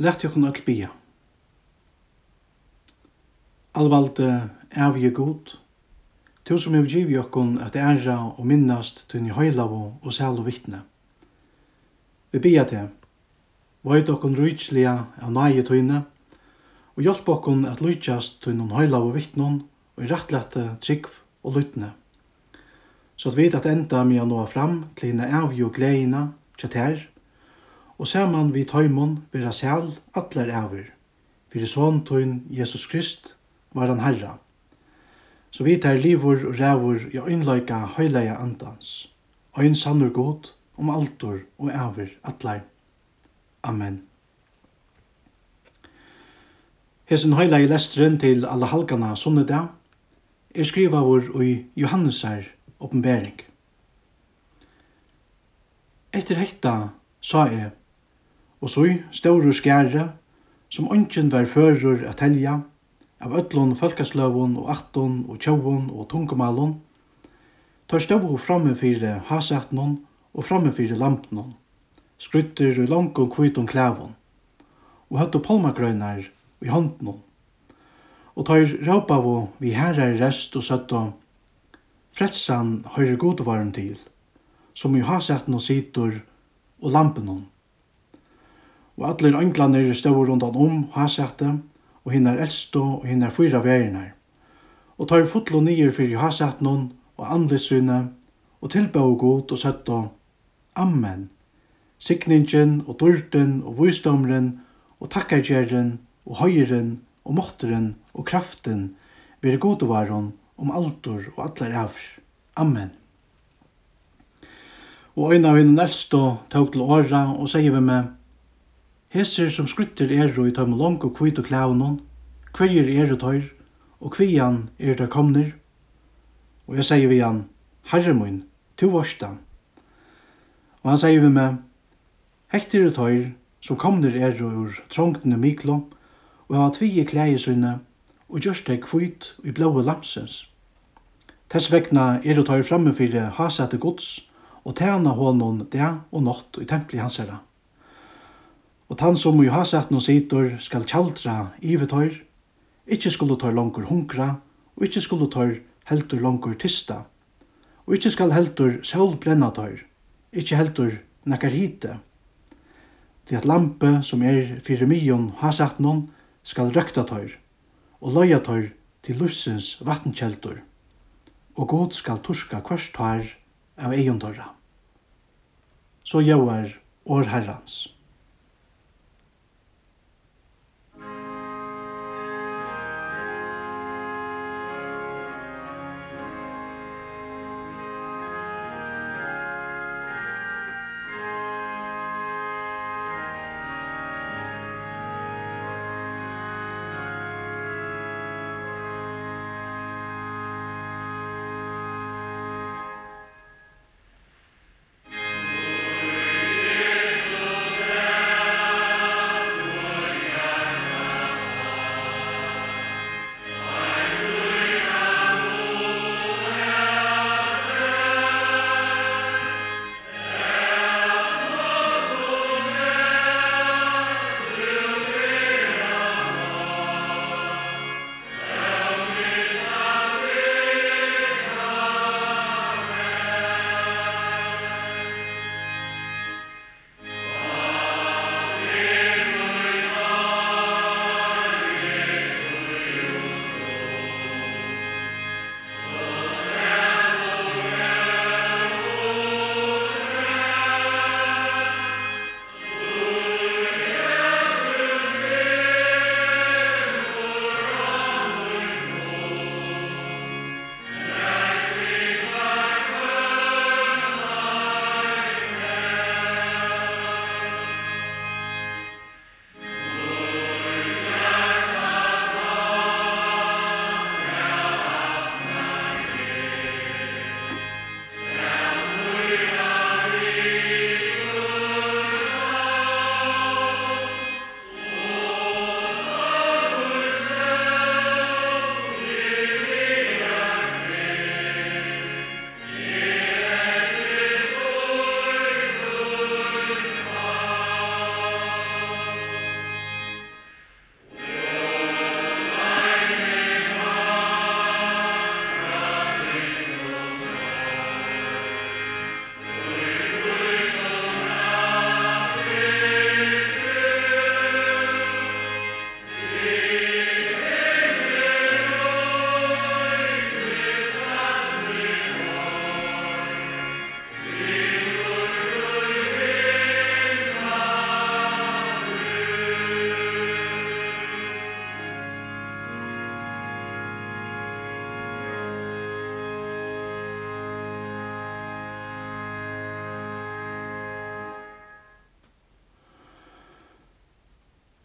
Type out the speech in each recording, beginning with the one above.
Lært jokken öll bia. Alvalde avje god, tu som hev giv jokken at æra og minnast tunni høylavo og sæl og vittne. Vi bia til, vajt okkun rujtslia av nage tunne, og hjelp okkun at lujtjast tunni høylavo vittnun og i rattlete trygg og lytne. Så at vi at enda mi a nå fram til hina avje gleina, tjater, og saman vi tøymon vera sæl atler æver. Fyrir son tøyn Jesus Krist var han herra. Så vi tar livor og rævor i øynløyka høyleia andans. Øyn sannur god om altor og æver atler. Amen. Hesen høyleia lestren til alle halgana sunnedag er skrivavur i Johannesar oppenbering. Etter hekta sa jeg og så i store skære, som ønsken var fører at telja, av øtlån, folkesløvån og atton og tjåvån og tungemalen, tar stå framme for hasetnån og framme for lampnån, skrytter og langt og kvitt om klævån, og høtte palmagrøyner i håndnån. Og tar råpa av vi herre rest og søtta, Fretsan høyre godvaren til, som i hasetnån sitter og lampnån og allir ønglaner stod rundt om hasette, og hinnar eldstå og hinnar fyra veginar. Og tar fotlo nyer fyrir hasetnon og andlitsyne, og tilbæg god og søtto, Amen. Sikningen og dyrten og vysdomren og takkargjeren og høyren og måtteren og kraften vire godvaron om altor og allar av. Amen. Og øyna av hinn eldstå tåg til åra og sier vi med, Hesir som skrytter er i tøyme lang og kvitt og klævnån, hverjer er og tøyr, og kvian er der komner. Og jeg sier vi han, Herre min, to varsta. Og han sier vi meg, Hektir og tøyr, som komner er ur trångtene miklo, og hava tvi klæje sunne, og gjørst deg kvitt i blåe lamsens. Tess vegna er og tøyr framme fyrir hasete gods, og tæna hånden det og nått i templi hans herra og tann som jo har sett noen sitor skal tjaldra ivetøyr, ikkje skulle tør langur hungra, og ikkje skulle tør heldur langur tista, og ikkje skal heldur sjål brenna tør, ikkje heldur nekkar hite. Til at lampe som er fyrir mion noen skal røkta tør, og løya tør til lufsens vattenkjeldur, og god skal torska kvart tør av eion tørra. Så gjøver år herrans.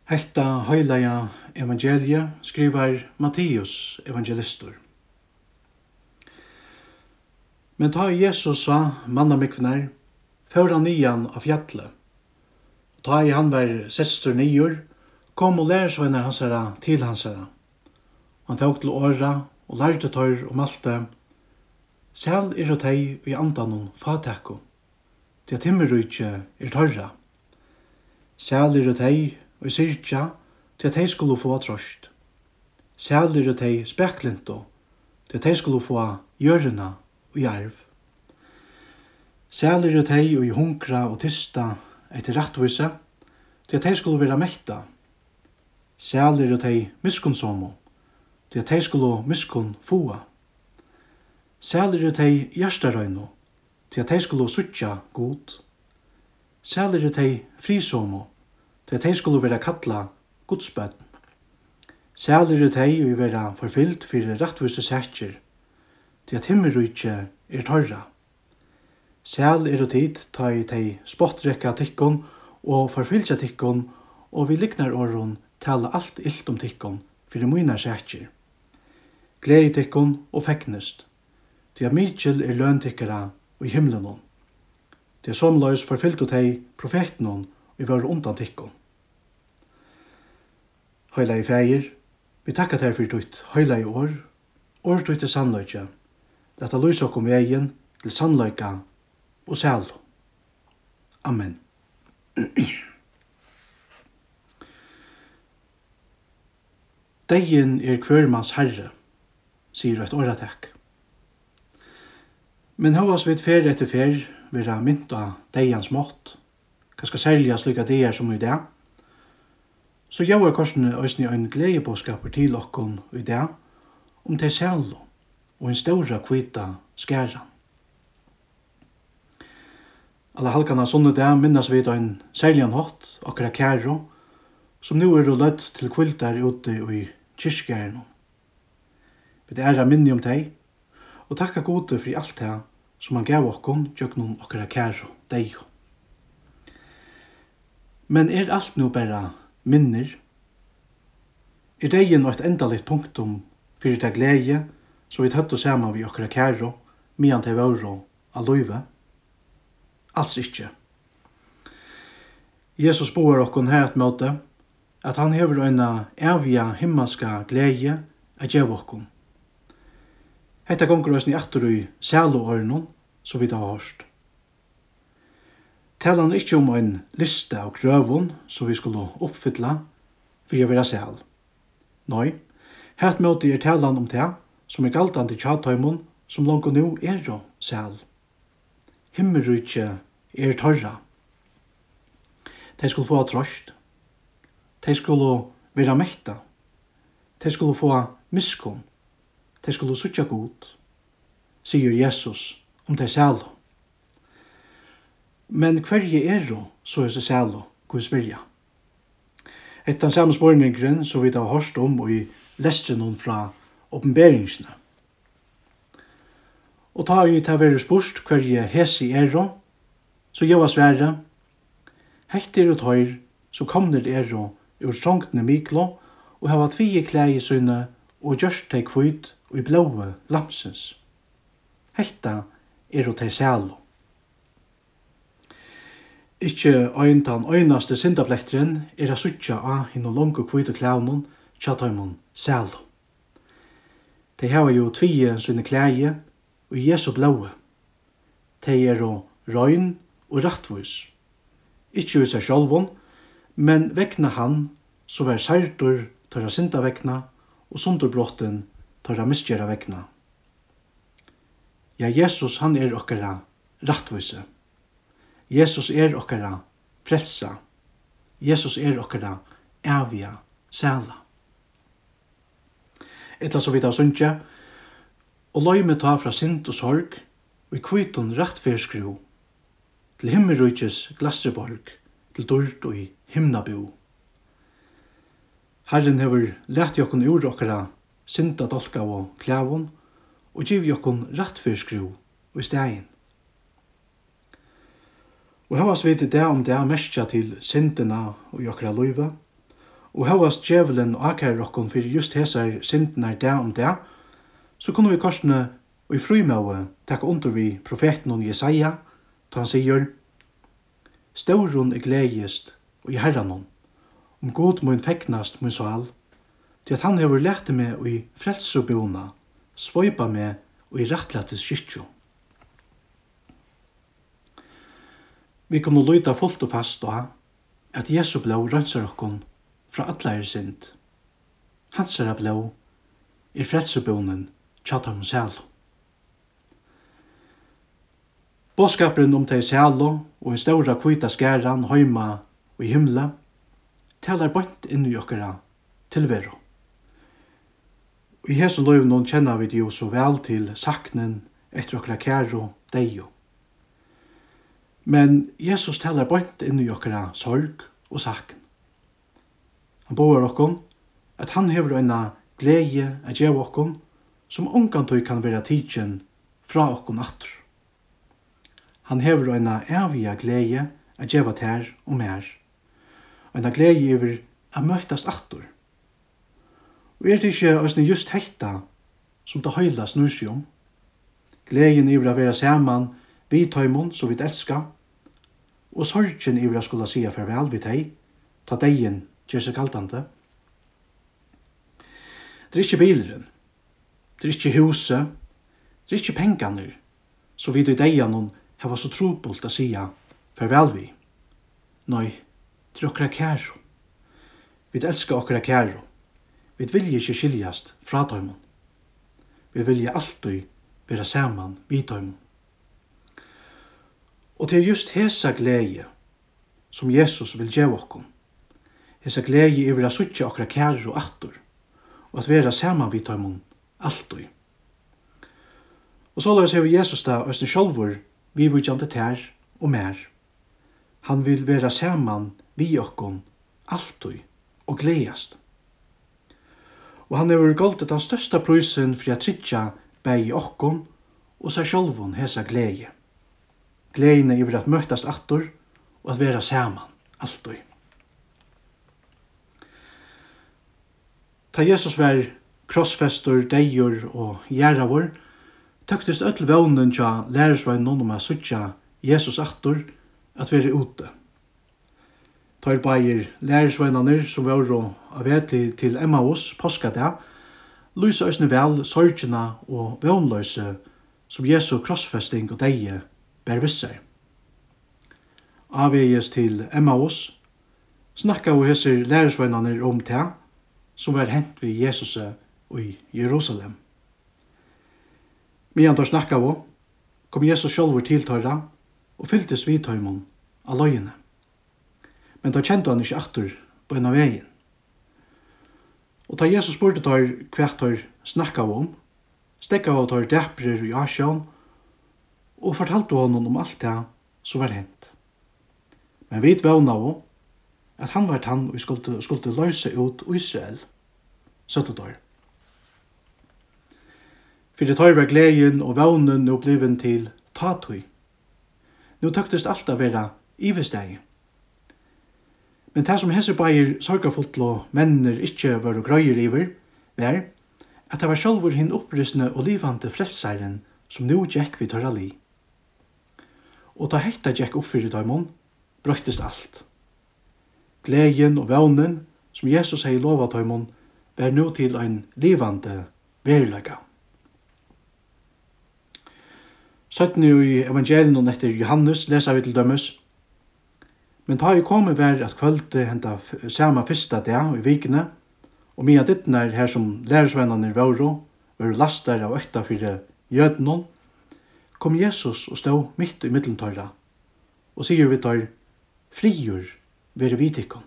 Hetta høylaja evangelia skrivar Matteus evangelistur. Men ta Jesus sa mannamikvnar, fyrir han nian av fjallet. Ta i han var sestur nior, kom og lærsvenner hans herra til hans herra. Han tåg til åra og lærte tøyr om alt det. Sel er og tei i andanon fatekko. at timmerrykje er tørra. Sel er og tei og syrkja til at hei skulle få trøst. Sælir og tei speklinto til at hei skulle få gjørna og jarv. Sælir og tei og i hunkra og tysta etter rettvise til at hei skulle vera mekta. Sælir og tei miskunnsomo til at hei skulle miskunn fua. Sælir og tei hjertarøyno til at hei skulle suttja god. Sælir og tei frisomo til at de skulle være kalla godsbøtten. Sælir er de og være forfyllt for rettvise sætjer, til at himmelrykje er tørra. Sæl er og tid ta i de spottrekka tikkon og forfylltja tikkon, og vi liknar åren tala alt illt om tikkon for det mine sætjer. Glei tikkon og feknest, til at mykjel er løntikkara og i himmelen. Det er somløys forfyllt og profetnon og vi var undan tikkum. Høyla i feir, vi takka þær fyrir tutt høyla i år, år tutt til sannløyja, leta lys okkum vegin til sannløyka og sælu. Amen. Degin er kvørmans herre, sier et åratak. Men hovas vid fer etter fer, vera mynt av deians mått, kanskje særlig av slika det som i det. Så jeg var korsene øyne en gledebåskaper til okkon i det, om til sælo og en ståra kvita skæra. Alla halkana sunnu dag minnes vi ein særlig en hatt, akkurat kæro, som nu er løtt til kviltar ute i kyrkjæren. Vi det er minni um tei og takka gode for alt det som han gav okkon, tjøknon okkara kæro, deio. Men er alt nu bara minner? Er degen og et endaligt punktum fyrir det glede så vi tøttu saman vi okkara kæro, mian til våro, loive? Alls ikkje. Jesus boar okkon her et møte, at han hever eina evia himmelska glede at djev okkon. Hetta gongur oss ni aftur i sælo ornon, så vi da har hørst talan ikkje om ein lista av krøvun som vi skulle oppfylla for å vera sel. Nei, hett møte er tala om det som er galtande tjatøymon som langt nu er jo sel. Himmelrykje er torra. De skulle få trøst. De skulle vera mekta. De skulle få miskunn. De skulle suttja god, sier Jesus om de selen. Men hverje er jo, så er det sælo, Guds spyrja. Etter den samme spørningren som vi da har hørt om og i lestren fra oppenberingsene. Og ta i til å være spørst hverje hesi er jo, så gjør jeg svære, hekter og tøyr, så kommer det er jo ur strongtene miklo, og hava tvige klei i sønne, og gjørst teg kvitt og i blåe lamsens. Hekta er jo teg sælo. Ikkje øyntan øynaste syndaplekteren er a suttja av hinn og langt kvitt og klævnun tja tøymon sælo. De hava jo tvie sunne klæje og Jesu blaue. De er jo røyn og rattvus. Ikke vi seg sjolvun, men vekna han så vær særtur tørra synda vekna og sundurbrotten tørra misgjera vekna. Ja, Jesus han er okkara rattvoise. Jesus er okkara frelsa. Jesus er okkara evia sæla. Etla så vidt av sunnje, og løy med ta fra sint og sorg, og i kviton rettferskru, til himmelrujtjes glasseborg, til dørt og i himnabu. Herren hever lett jokken ur okkara sinta dolka og klævon, og giv jokken rettferskru og i stegin. Og hevast vit det om det mestja til syndina og jokra løyve. Og hevast djevelen og akar okkon fyrir just hesar syndene det om det, så kunne vi korsne og i frumøve takk under vi profeten og Jesaja, ta han sier, Staurun er gledjest og i herran om, om god mun fegnast mun sal, til at han hever lærte meg og i frelsubjona, svøypa meg og i rattlattes kyrkjom. Vi kunne lyda fullt og fast da at Jesu blå rønser okkon fra atleir sind. Hans er blå er frelsebonen tjatar om sælo. Båskaperen om teg selo og en ståra kvita skæran høyma og i himla talar bort inn i okkara tilvero. Og i hese løyvnån kjenner vi det jo så vel til saknen etter okkara kæro deio. Men Jesus talar bort inn i okkara sorg og sakn. Han boar okkom at han hevur eina gleði at geva okkom som ongantoy kan vera tidsin fra okkom aftur. Han hevur eina eviga gleði at geva tær og mer. Eina gleði yvir at møttast aftur. Og er det ikkje æsne just hekta som det høyla snur seg om? Gleðin yvir at vera saman vi tøymon som vi elskar, og sorgen iver jeg skulle sige farvel vi teg, ta degen gjør seg kaltante. Det er ikke bileren, det er ikke huset, det er ikke pengene, så vidt i degen noen hava så trobult å sige farvel vi. Nei, det er okra kæro. Vi elskar okra kæro. Vi vilja ikke skiljast fra døymon. Vi vilja alltid være saman vid døymon. Og det er just hesa glede som Jesus vil gjøre okkom. Hesa glede er vera suttje okra kærer og attor, og at vera saman vi tar mun alltid. Og så lær vi Jesus da østne sjolvor, vi vujtjante tær og mer. Han vil vera saman vi okkom alltid og gledast. Og han hefur goldet den størsta prysen for at trytja bæg i okkom og seg sjolvon hesa glede gleina yfir at møtast aftur og at vera saman, alltoi. Ta Jesus var krossfestur, deigur og gjerravor, tøktist öll vånen tja lærersvein noen om a suttja Jesus aftur at vera ute. Ta er bægir lærersveinanir som var av aveti til Emmaus, påskada, lysa òsne vel sorgina og vånløse som Jesu krossfesting og deie bær vissar. Avveges til Emmaus, snakka og hesser lærersvennerne om det som var hent vi Jesus og i Jerusalem. Medan tar snakka og kom Jesus sjolver til tøyra og fylltes vi tøymon av løyene. Men da kjente han ikke aktor på en av veien. Og da Jesus spurte tøyr hva tøyr snakka om, stekka og tøyr dæprer i asjån og fortalte honom om alt det som var hent. Men vi vevna av at han var han og skulle, skulle løse ut Israel, søttedår. Fyrir tøy var gleden og vevnen nå bliven til tatui. Nå tøktest alt av vera ivestegi. Men det som hese bæir sorgafullt og menner ikkje var og grøyer iver, var at det var sjálfur hinn opprisne og livande frelsaren som nu gikk vi tørra li og ta hetta gekk upp fyrir dæmon, brøttist alt. Gleien og vånen som Jesus hei lova dæmon, var nu til ein livande verilega. Søttene i evangelien etter Johannes lesa vi til dømes. Men ta i komi vær at kvölde henta sama fyrsta dag i vikene, og mia dittnar her som lærersvennanir vauro, var lastar av økta fyrir jødnon, kom Jesus og stå mitt i middeltøyra, og sier vi tar, frigjør vere vitikon.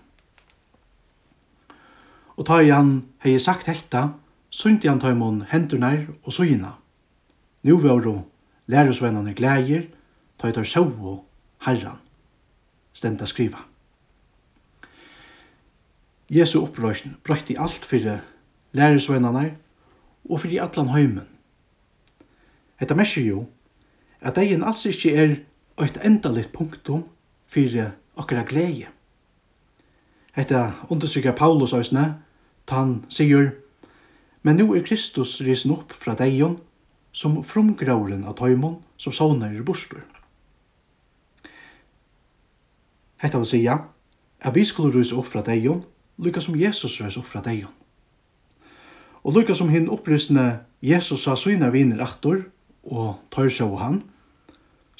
Og ta i han hei sagt hekta, sundi han tøymon hendurnar og søyna. Nu var hun lærersvennerne glæger, ta i tar sjå og herran. Stenda skriva. Jesu opprøsjen brøkti alt fyrir lærersvennerne og fyrir allan heimen. Hetta mesjer jo at degin alls ikkje er eit endaligt punktum fyrir okkara glede. Hetta undersøkja Paulus òsne, han sigur, men nu er Kristus risen opp fra deion, som frumgrauren av taimon, som saunar i bostur. Hetta vil sija, at vi skulle rysa opp fra deion, lykka som Jesus rysa opp fra deion. Og lykka som hinn opprystne Jesus sa sina viner aktor, og tørsjå han,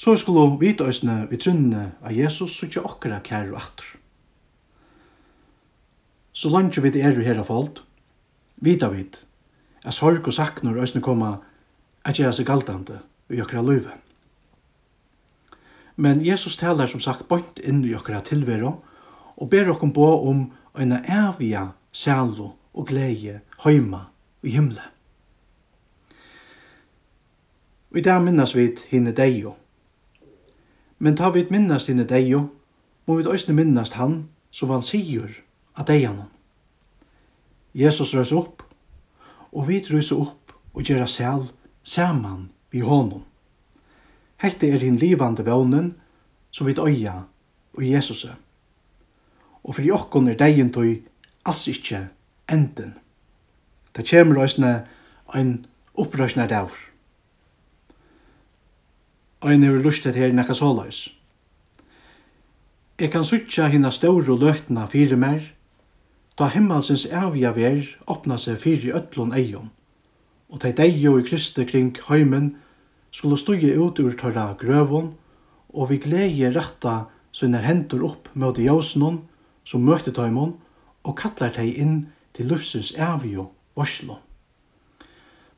så skulle vi tøysene vi trunne av Jesus så ikke okkara kære og atter. Så langt vi er jo her av folk, vita vi at sorg og saknor øysene koma at gjøre seg galdande i okkara løyve. Men Jesus talar som sagt bort inn i okkara tilvero og ber okkom på om eina avia sælo og glede heima i himmelen. I dag minnas vit hinne deio. Men ta vit minnast hinne deio, må vi òsne minnast han som han sigur at deianon. Jesus røs opp, og vit røs opp og gjerra sel saman vi honom. Hette er hin livande vånen som vit øya og Jesus. Og for jokkon er deien tøy alls ikkje enden. Det kjemur òsne ein opprøsna daur og en er lustet her nekka såleis. Eg kan sutja hina ståru løtna fyrir mer, da himmelsens avja ver opna seg fyrir öllun eion, og tei deio i Kristi kring heimen skulle stuja ut ur tørra grøvun, og vi glede retta sine hendur opp mot jausenun som møtte tøymon, og kallar tei inn til lufsins avjo varslo.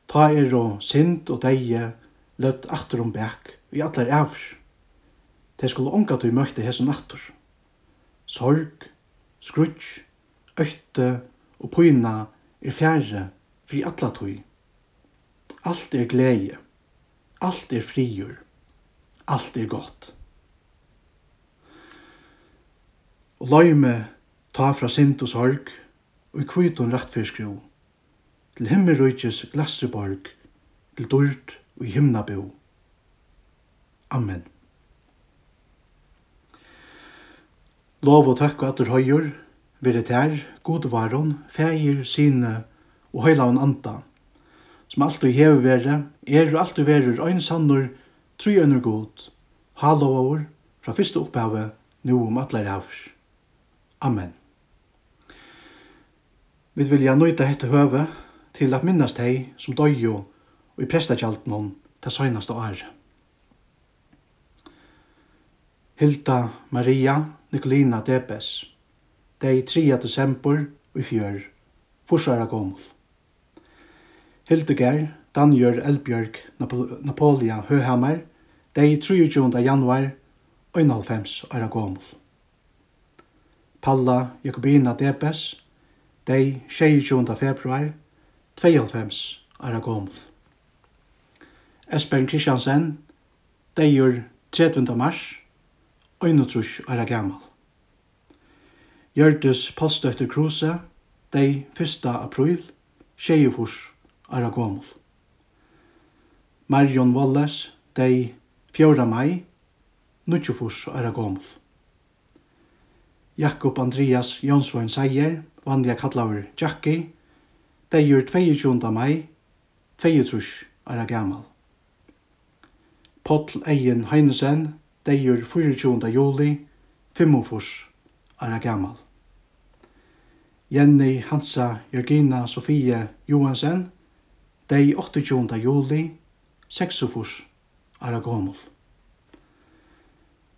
Ta er og sind og deie løtt atter om bæk, i allar æver. Tei skulle onga tui møtte hesen nattur. Sorg, skrutsk, øytte og pyna er fjærre fri alla tui. Alt er glede, alt er friur. alt er godt. Og løyme ta fra sint og sorg, og i kvitun rettfyrskru, til himmelrujtjes glasseborg, til dyrd og himnabo. Amen. Lov og takk og atter høyur, vire god varon, feir, sine og høylaun anta, som alltid hever vere, er og alltid verur ein sannur, tru ønur god, halovavur, fra fyrste opphavet, nu om atleir havs. Amen. Vi vilja nøyta hette høve til at minnast hei som døy og i prestakjaltnon til søgnast og ære. Hilda Maria Nikolina Debes. Dei 3. desember i fjør. Forsvara gomul. Hildegær Danjør Elbjørg Napolia Høhammer. Dei 23. januar 91. ara gomul. Palla Jakobina Debes. Dei 26. februar 92 ara gomul. Espen Kristiansen. Dei 30. mars einutrush er gammal. Gjørtes postøtter kruse, dei 1. april, tjejefors er gamal. Marion Walles, dei 4. mai, nutjefors er gamal. Jakob Andreas Jonsvoin Seier, vanliga kallaver Jackie, dei gjør 22. mai, 22 er gamal. Potl Eien Heinesen, deigur 24. juli, 45, ara gammal. Jenny Hansa Jørgina Sofie Johansen, dei 28. juli, 46, ara gomul.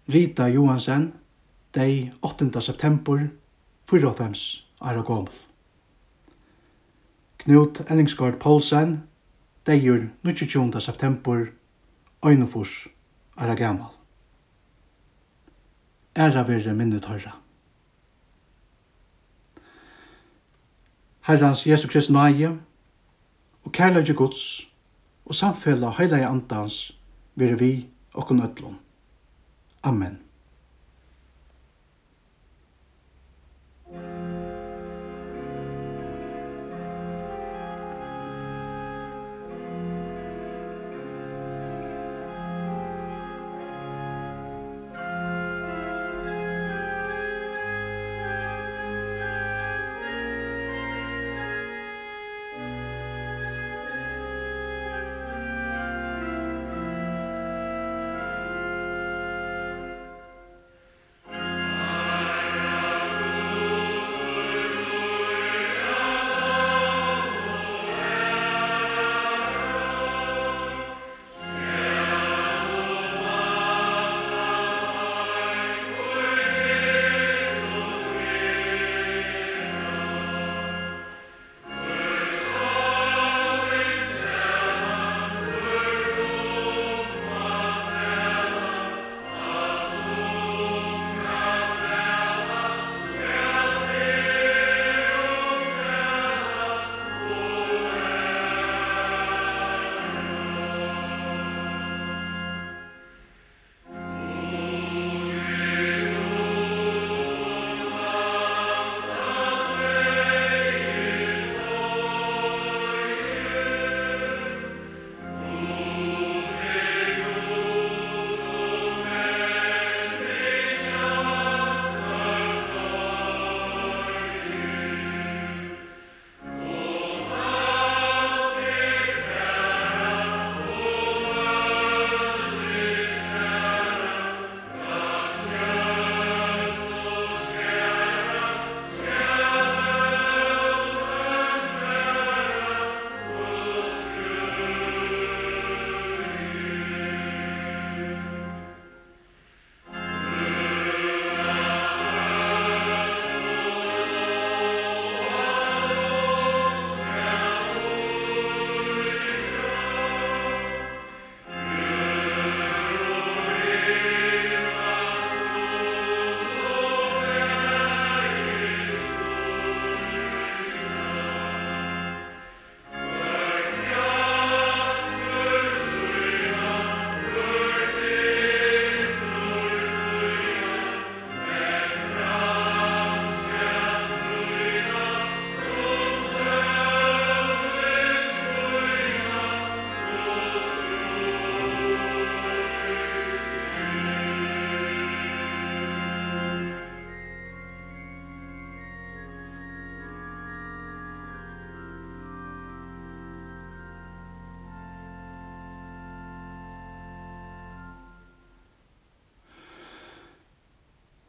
Rita Johansen, dei 8. september, 45, ara gomul. Knut Ellingsgaard Paulsen, dei 29. september, 41, ara gammal æra verre minne tørra. Herrans Jesu Krist nage, og kærleidje Guds, og samfella heilige andans, vere vi og kun. Amen.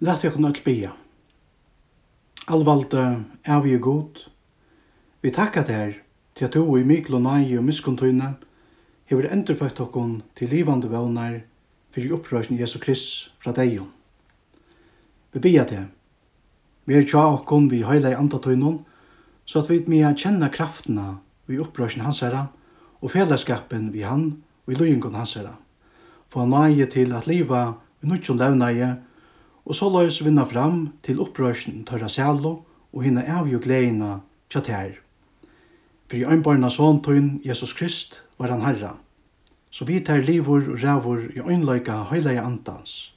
Lat jeg kunne bia. Alvalde, er vi god. Vi takkar der til at du i mikl og nøy og miskunntøyne hever endurføkt okkon til livande vevnar fyrir opprøysen Jesu Krist fra deion. Vi bia til. Vi er tja okkon vi heila i andatøynon, så at vi mea kjenna kraftena vi opprøysen hans herra og fellesskapen vi han og i løyengon hans herra. Få nøye til at liva vi nødjon levnaie og så løys vinna fram til opprørsen tørra sælo og hinna avgjør gleina tja tær. For i øynbarna såntøyn Jesus Krist var han herra, så vi tær livur og rævor i øynløyka i antans.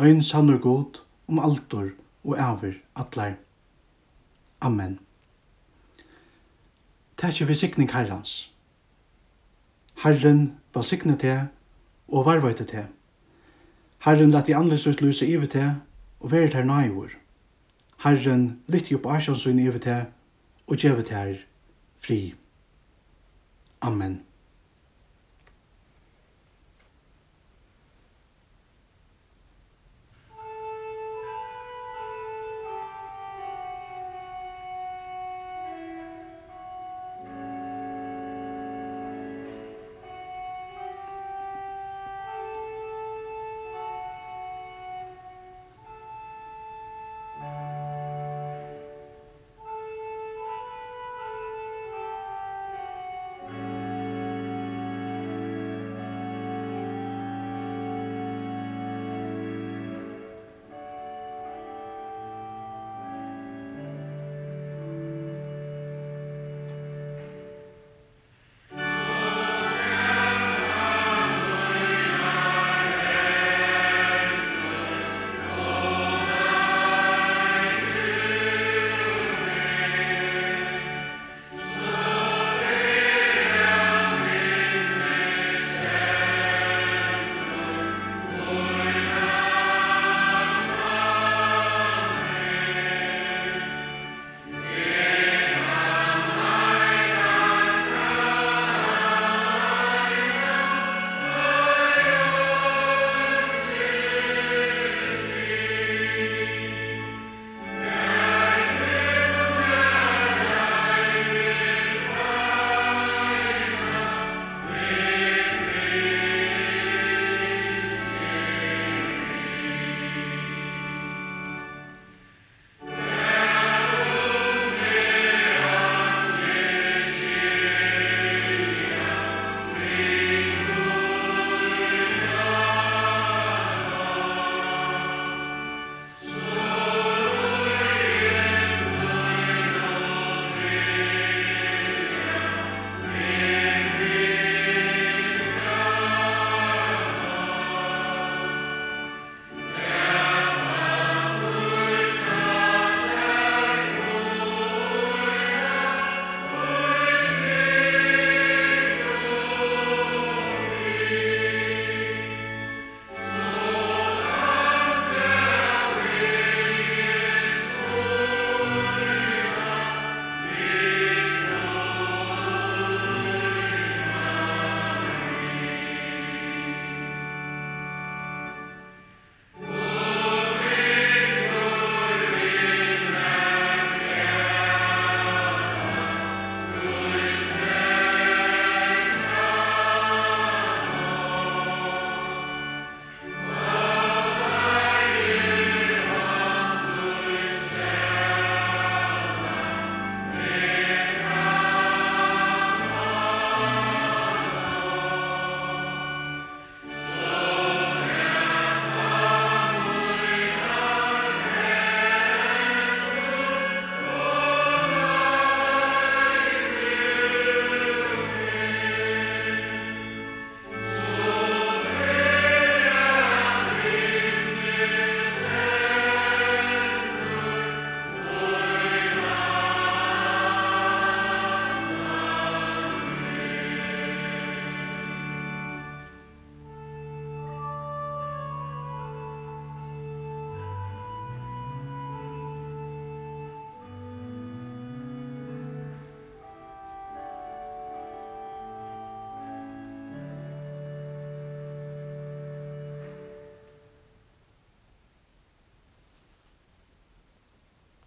øyn sannur god om altor og avir atlar. Amen. Tætje vi sikning herrans. Herren var sikne til og varvøyte til. Herren lati anleis utlyse ivet til og veri tær nægur. Herren lytti upp asjansyn i evite og gjevet her fri. Amen.